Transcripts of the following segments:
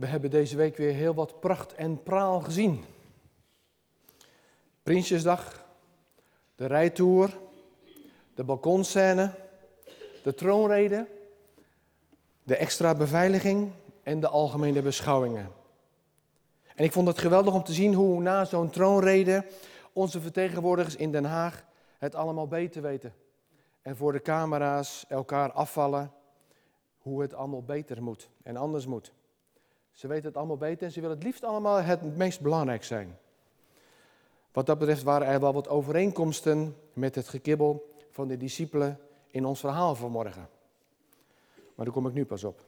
We hebben deze week weer heel wat pracht en praal gezien. Prinsjesdag, de rijtour, de balkonscène, de troonrede, de extra beveiliging en de algemene beschouwingen. En ik vond het geweldig om te zien hoe na zo'n troonrede onze vertegenwoordigers in Den Haag het allemaal beter weten. En voor de camera's elkaar afvallen hoe het allemaal beter moet en anders moet. Ze weten het allemaal beter en ze willen het liefst allemaal het meest belangrijk zijn. Wat dat betreft waren er wel wat overeenkomsten met het gekibbel van de discipelen in ons verhaal vanmorgen. Maar daar kom ik nu pas op.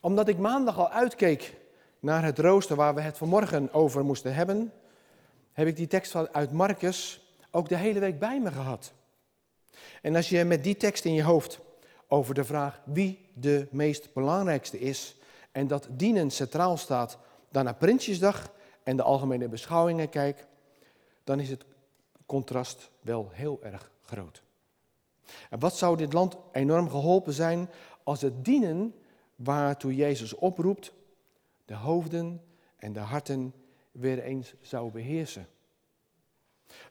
Omdat ik maandag al uitkeek naar het rooster waar we het vanmorgen over moesten hebben, heb ik die tekst uit Marcus ook de hele week bij me gehad. En als je met die tekst in je hoofd over de vraag wie de meest belangrijkste is en dat dienen centraal staat, dan naar Prinsjesdag en de algemene beschouwingen kijkt, dan is het contrast wel heel erg groot. En wat zou dit land enorm geholpen zijn als het dienen waartoe Jezus oproept, de hoofden en de harten weer eens zou beheersen.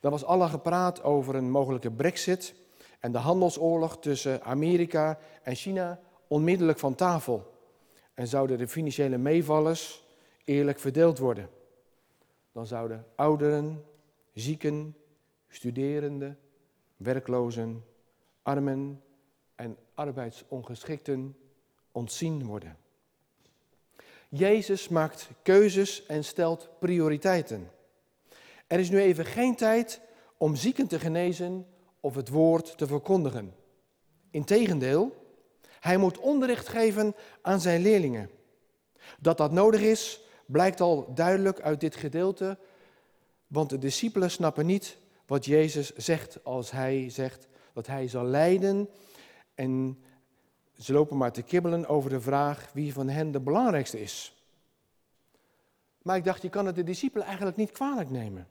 Er was alle gepraat over een mogelijke brexit en de handelsoorlog tussen Amerika en China onmiddellijk van tafel. En zouden de financiële meevallers eerlijk verdeeld worden. Dan zouden ouderen, zieken, studerenden, werklozen, armen en arbeidsongeschikten ontzien worden. Jezus maakt keuzes en stelt prioriteiten. Er is nu even geen tijd om zieken te genezen of het woord te verkondigen. Integendeel, hij moet onderricht geven aan zijn leerlingen. Dat dat nodig is, blijkt al duidelijk uit dit gedeelte, want de discipelen snappen niet wat Jezus zegt als hij zegt dat hij zal lijden en ze lopen maar te kibbelen over de vraag wie van hen de belangrijkste is. Maar ik dacht, je kan het de discipelen eigenlijk niet kwalijk nemen.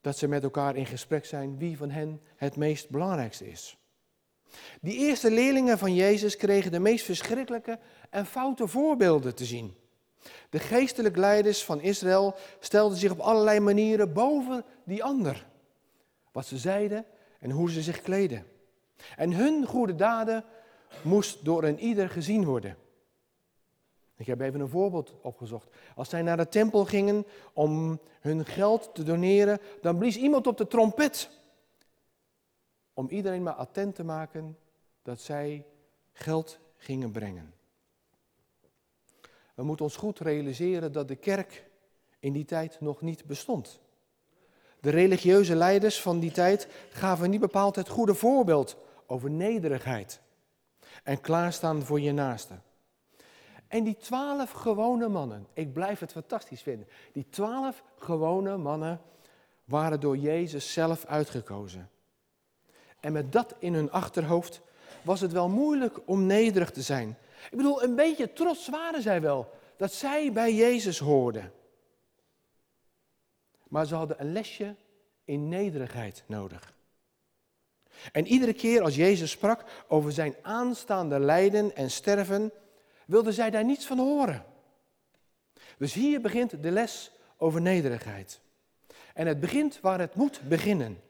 Dat ze met elkaar in gesprek zijn wie van hen het meest belangrijkste is. Die eerste leerlingen van Jezus kregen de meest verschrikkelijke en foute voorbeelden te zien. De geestelijke leiders van Israël stelden zich op allerlei manieren boven die ander. Wat ze zeiden en hoe ze zich kleden. En hun goede daden moest door een ieder gezien worden. Ik heb even een voorbeeld opgezocht. Als zij naar de tempel gingen om hun geld te doneren, dan blies iemand op de trompet om iedereen maar attent te maken dat zij geld gingen brengen. We moeten ons goed realiseren dat de kerk in die tijd nog niet bestond. De religieuze leiders van die tijd gaven niet bepaald het goede voorbeeld over nederigheid en klaarstaan voor je naaste. En die twaalf gewone mannen, ik blijf het fantastisch vinden, die twaalf gewone mannen waren door Jezus zelf uitgekozen. En met dat in hun achterhoofd was het wel moeilijk om nederig te zijn. Ik bedoel, een beetje trots waren zij wel dat zij bij Jezus hoorden. Maar ze hadden een lesje in nederigheid nodig. En iedere keer als Jezus sprak over zijn aanstaande lijden en sterven, wilden zij daar niets van horen. Dus hier begint de les over nederigheid. En het begint waar het moet beginnen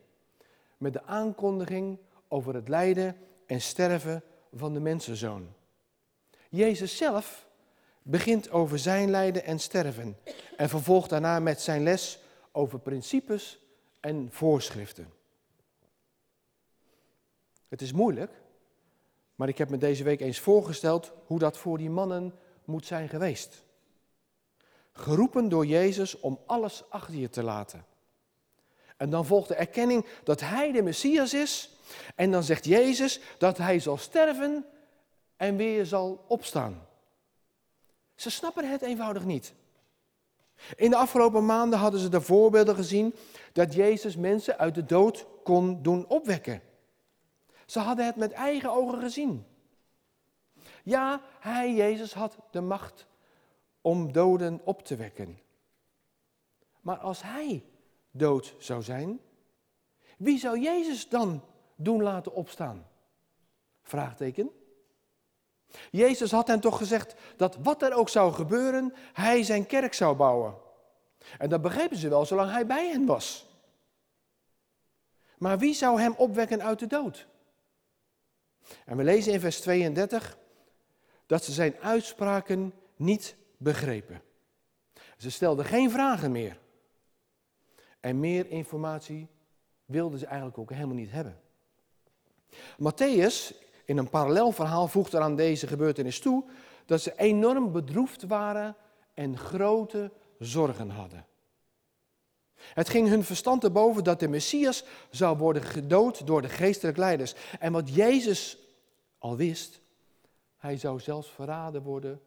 met de aankondiging over het lijden en sterven van de mensenzoon. Jezus zelf begint over zijn lijden en sterven en vervolgt daarna met zijn les over principes en voorschriften. Het is moeilijk, maar ik heb me deze week eens voorgesteld hoe dat voor die mannen moet zijn geweest. Geroepen door Jezus om alles achter je te laten. En dan volgt de erkenning dat hij de Messias is. En dan zegt Jezus dat hij zal sterven en weer zal opstaan. Ze snappen het eenvoudig niet. In de afgelopen maanden hadden ze de voorbeelden gezien dat Jezus mensen uit de dood kon doen opwekken. Ze hadden het met eigen ogen gezien. Ja, hij, Jezus, had de macht om doden op te wekken. Maar als hij dood zou zijn, wie zou Jezus dan doen laten opstaan? Vraagteken. Jezus had hen toch gezegd dat wat er ook zou gebeuren, hij zijn kerk zou bouwen. En dat begrepen ze wel zolang hij bij hen was. Maar wie zou hem opwekken uit de dood? En we lezen in vers 32 dat ze zijn uitspraken niet begrepen. Ze stelden geen vragen meer. En meer informatie wilden ze eigenlijk ook helemaal niet hebben. Matthäus, in een parallel verhaal, voegt er aan deze gebeurtenis toe dat ze enorm bedroefd waren en grote zorgen hadden. Het ging hun verstand erboven dat de Messias zou worden gedood door de geestelijke leiders. En wat Jezus al wist, hij zou zelfs verraden worden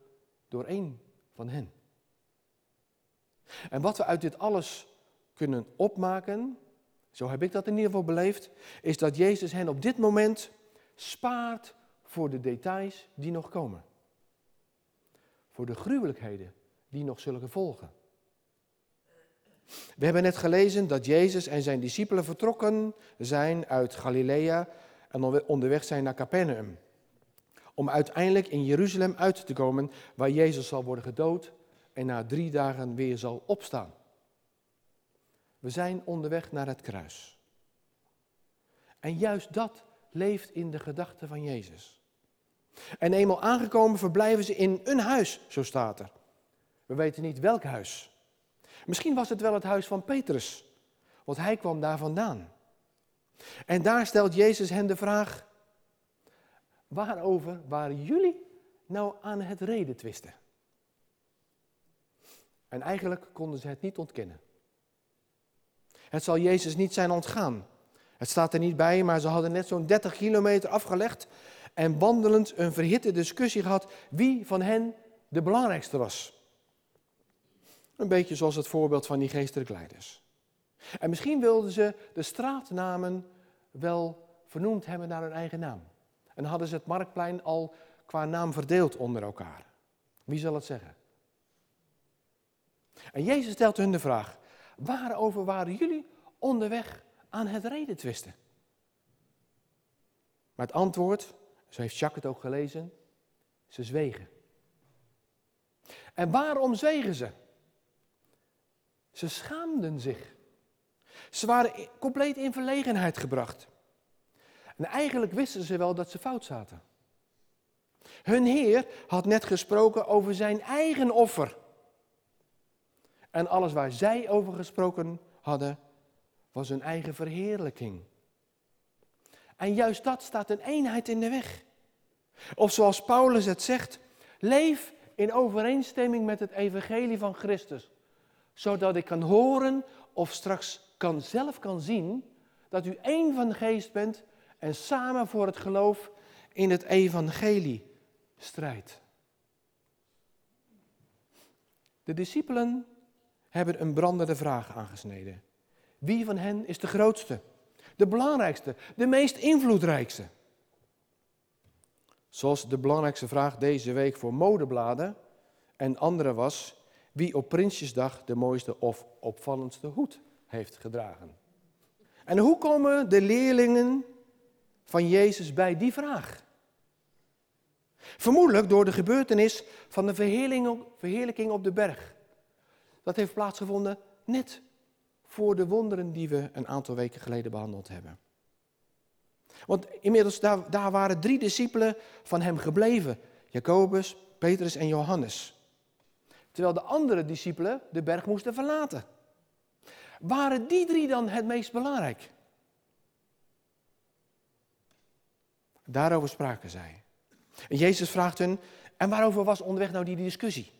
door één van hen. En wat we uit dit alles kunnen opmaken, zo heb ik dat in ieder geval beleefd, is dat Jezus hen op dit moment spaart voor de details die nog komen. Voor de gruwelijkheden die nog zullen volgen. We hebben net gelezen dat Jezus en zijn discipelen vertrokken zijn uit Galilea en onderweg zijn naar Capernaum. Om uiteindelijk in Jeruzalem uit te komen, waar Jezus zal worden gedood en na drie dagen weer zal opstaan. We zijn onderweg naar het kruis. En juist dat leeft in de gedachten van Jezus. En eenmaal aangekomen verblijven ze in een huis, zo staat er. We weten niet welk huis. Misschien was het wel het huis van Petrus, want hij kwam daar vandaan. En daar stelt Jezus hen de vraag: waarover waren jullie nou aan het reden twisten? En eigenlijk konden ze het niet ontkennen. Het zal Jezus niet zijn ontgaan. Het staat er niet bij, maar ze hadden net zo'n 30 kilometer afgelegd en wandelend een verhitte discussie gehad wie van hen de belangrijkste was. Een beetje zoals het voorbeeld van die geestelijke leiders. En misschien wilden ze de straatnamen wel vernoemd hebben naar hun eigen naam. En hadden ze het marktplein al qua naam verdeeld onder elkaar. Wie zal het zeggen? En Jezus stelt hun de vraag: waarover waren jullie onderweg aan het reden twisten? Maar het antwoord, zo heeft Jacques het ook gelezen, ze zwegen. En waarom zwegen ze? Ze schaamden zich. Ze waren compleet in verlegenheid gebracht. En eigenlijk wisten ze wel dat ze fout zaten. Hun Heer had net gesproken over zijn eigen offer. En alles waar zij over gesproken hadden, was hun eigen verheerlijking. En juist dat staat een eenheid in de weg. Of zoals Paulus het zegt, leef in overeenstemming met het evangelie van Christus zodat ik kan horen of straks kan, zelf kan zien dat u één van de geest bent en samen voor het geloof in het evangelie strijdt. De discipelen hebben een brandende vraag aangesneden. Wie van hen is de grootste, de belangrijkste, de meest invloedrijkste? Zoals de belangrijkste vraag deze week voor modebladen en andere was: wie op Prinsjesdag de mooiste of opvallendste hoed heeft gedragen. En hoe komen de leerlingen van Jezus bij die vraag? Vermoedelijk door de gebeurtenis van de verheerlijking op de berg. Dat heeft plaatsgevonden net voor de wonderen die we een aantal weken geleden behandeld hebben. Want inmiddels daar, daar waren drie discipelen van hem gebleven: Jacobus, Petrus en Johannes terwijl de andere discipelen de berg moesten verlaten. Waren die drie dan het meest belangrijk? Daarover spraken zij. En Jezus vraagt hun, en waarover was onderweg nou die discussie?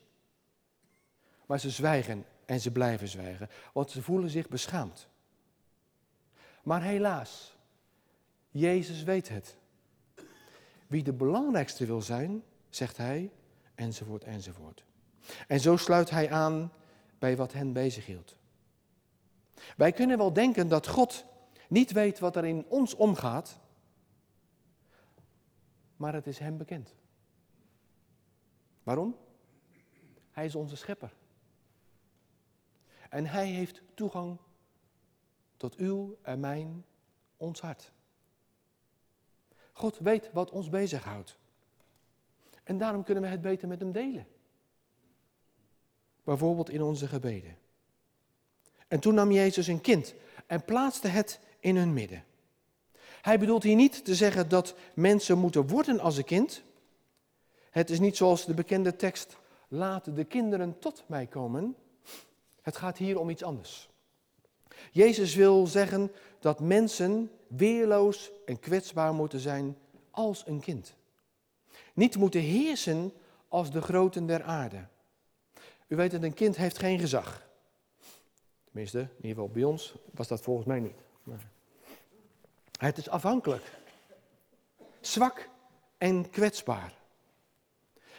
Maar ze zwijgen en ze blijven zwijgen, want ze voelen zich beschaamd. Maar helaas, Jezus weet het. Wie de belangrijkste wil zijn, zegt hij, enzovoort, enzovoort. En zo sluit hij aan bij wat hen bezighield. Wij kunnen wel denken dat God niet weet wat er in ons omgaat, maar het is hem bekend. Waarom? Hij is onze schepper. En hij heeft toegang tot uw en mijn, ons hart. God weet wat ons bezighoudt. En daarom kunnen we het beter met hem delen. Bijvoorbeeld in onze gebeden. En toen nam Jezus een kind en plaatste het in hun midden. Hij bedoelt hier niet te zeggen dat mensen moeten worden als een kind. Het is niet zoals de bekende tekst, laat de kinderen tot mij komen. Het gaat hier om iets anders. Jezus wil zeggen dat mensen weerloos en kwetsbaar moeten zijn als een kind. Niet moeten heersen als de groten der aarde. U weet dat een kind heeft geen gezag. Tenminste, in ieder geval bij ons was dat volgens mij niet. Maar het is afhankelijk. Zwak en kwetsbaar.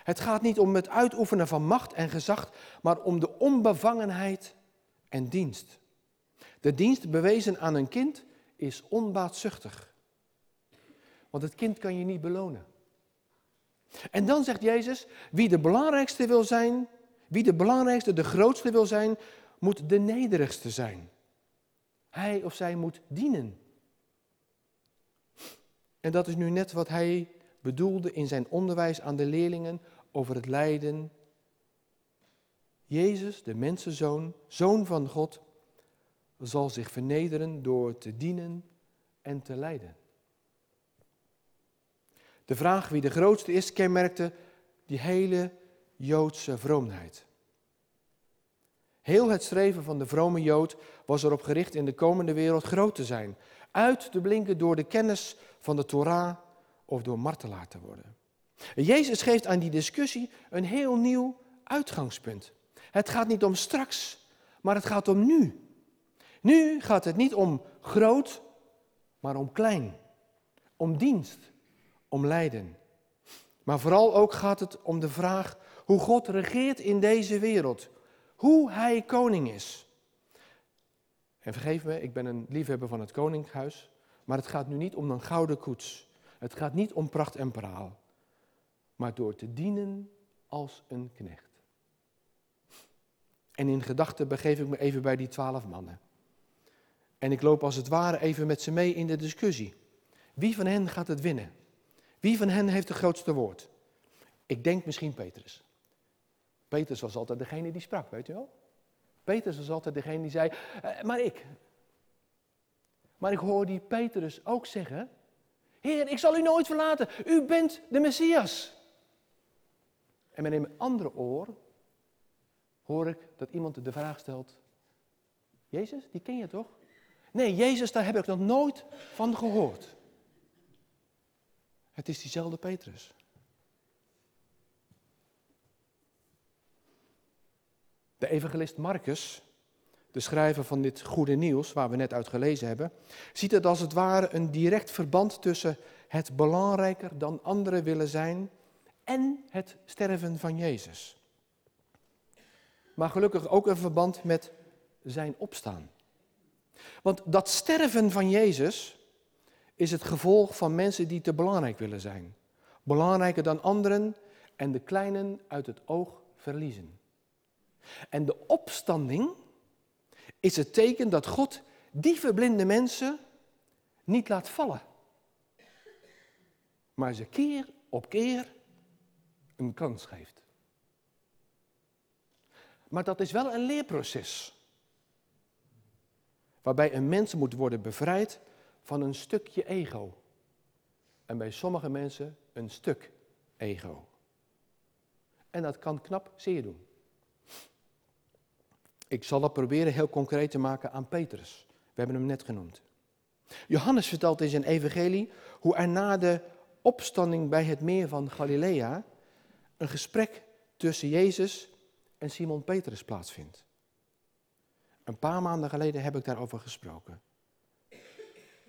Het gaat niet om het uitoefenen van macht en gezag, maar om de onbevangenheid en dienst. De dienst bewezen aan een kind is onbaatzuchtig. Want het kind kan je niet belonen. En dan zegt Jezus, wie de belangrijkste wil zijn, wie de belangrijkste, de grootste wil zijn, moet de nederigste zijn. Hij of zij moet dienen. En dat is nu net wat hij bedoelde in zijn onderwijs aan de leerlingen over het lijden. Jezus, de mensenzoon, zoon van God, zal zich vernederen door te dienen en te lijden. De vraag wie de grootste is, kenmerkte die hele Joodse vroomheid. Heel het streven van de vrome Jood was erop gericht in de komende wereld groot te zijn, uit te blinken door de kennis van de Torah of door martelaar te worden. Jezus geeft aan die discussie een heel nieuw uitgangspunt. Het gaat niet om straks, maar het gaat om nu. Nu gaat het niet om groot, maar om klein. Om dienst, om lijden. Maar vooral ook gaat het om de vraag hoe God regeert in deze wereld. Hoe hij koning is. En vergeef me, ik ben een liefhebber van het koninkhuis. Maar het gaat nu niet om een gouden koets. Het gaat niet om pracht en praal. Maar door te dienen als een knecht. En in gedachten begeef ik me even bij die twaalf mannen. En ik loop als het ware even met ze mee in de discussie. Wie van hen gaat het winnen? Wie van hen heeft het grootste woord? Ik denk misschien Petrus. Petrus was altijd degene die sprak, weet u wel? Petrus was altijd degene die zei, eh, maar ik. Maar ik hoor die Petrus ook zeggen, Heer, ik zal u nooit verlaten, u bent de Messias. En met een andere oor hoor ik dat iemand de vraag stelt, Jezus, die ken je toch? Nee, Jezus, daar heb ik nog nooit van gehoord. Het is diezelfde Petrus. De evangelist Marcus, de schrijver van dit goede nieuws, waar we net uit gelezen hebben, ziet het als het ware een direct verband tussen het belangrijker dan anderen willen zijn en het sterven van Jezus. Maar gelukkig ook een verband met zijn opstaan. Want dat sterven van Jezus is het gevolg van mensen die te belangrijk willen zijn. Belangrijker dan anderen en de kleinen uit het oog verliezen. En de opstanding is het teken dat God die verblinde mensen niet laat vallen. Maar ze keer op keer een kans geeft. Maar dat is wel een leerproces. Waarbij een mens moet worden bevrijd van een stukje ego. En bij sommige mensen een stuk ego. En dat kan knap zeer doen. Ik zal dat proberen heel concreet te maken aan Petrus. We hebben hem net genoemd. Johannes vertelt in zijn evangelie hoe er na de opstanding bij het meer van Galilea een gesprek tussen Jezus en Simon Petrus plaatsvindt. Een paar maanden geleden heb ik daarover gesproken.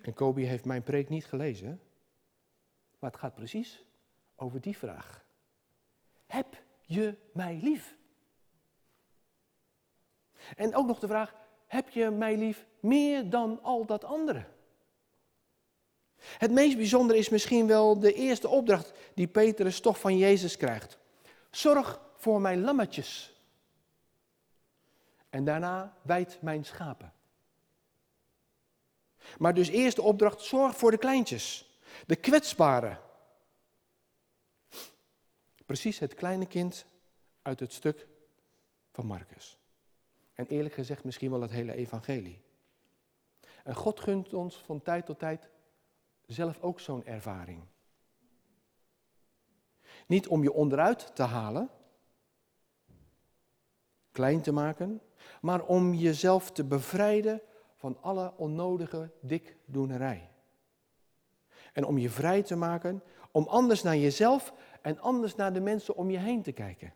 En Kobi heeft mijn preek niet gelezen, maar het gaat precies over die vraag. Heb je mij lief? En ook nog de vraag, heb je mij lief meer dan al dat andere? Het meest bijzondere is misschien wel de eerste opdracht die Petrus toch van Jezus krijgt. Zorg voor mijn lammetjes. En daarna wijd mijn schapen. Maar dus eerst de opdracht, zorg voor de kleintjes, de kwetsbaren. Precies het kleine kind uit het stuk van Marcus. En eerlijk gezegd misschien wel het hele evangelie. En God gunt ons van tijd tot tijd zelf ook zo'n ervaring. Niet om je onderuit te halen, klein te maken, maar om jezelf te bevrijden van alle onnodige dikdoenerij. En om je vrij te maken om anders naar jezelf en anders naar de mensen om je heen te kijken.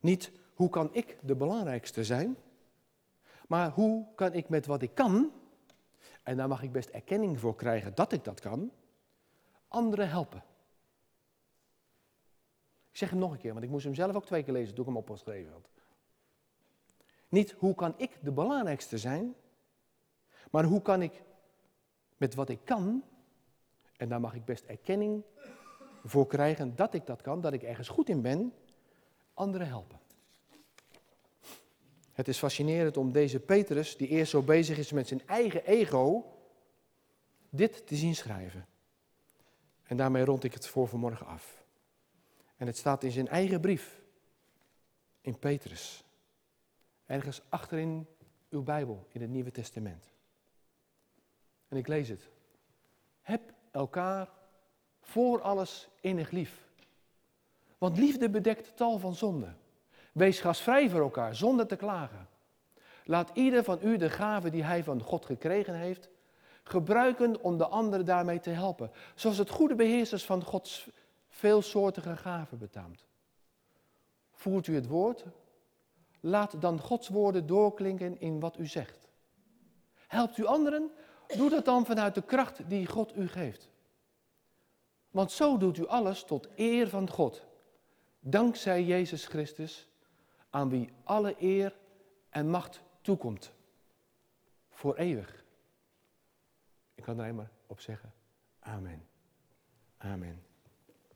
Niet hoe kan ik de belangrijkste zijn, maar hoe kan ik met wat ik kan, en daar mag ik best erkenning voor krijgen dat ik dat kan, anderen helpen. Ik zeg hem nog een keer, want ik moest hem zelf ook twee keer lezen toen ik hem opgeschreven had. Niet hoe kan ik de belangrijkste zijn, maar hoe kan ik met wat ik kan, en daar mag ik best erkenning voor krijgen dat ik dat kan, dat ik ergens goed in ben, anderen helpen. Het is fascinerend om deze Petrus, die eerst zo bezig is met zijn eigen ego, dit te zien schrijven. En daarmee rond ik het voor vanmorgen af. En het staat in zijn eigen brief, in Petrus. Ergens achterin uw Bijbel, in het Nieuwe Testament. En ik lees het. Heb elkaar voor alles innig lief. Want liefde bedekt tal van zonden. Wees gastvrij voor elkaar, zonder te klagen. Laat ieder van u de gave die hij van God gekregen heeft, gebruiken om de anderen daarmee te helpen. Zoals het goede beheersers van Gods veelsoortige gaven betaamt. Voert u het woord? Laat dan Gods woorden doorklinken in wat u zegt. Helpt u anderen? Doe dat dan vanuit de kracht die God u geeft. Want zo doet u alles tot eer van God. Dankzij Jezus Christus, aan wie alle eer en macht toekomt. Voor eeuwig. Ik kan er alleen maar op zeggen, amen. Amen.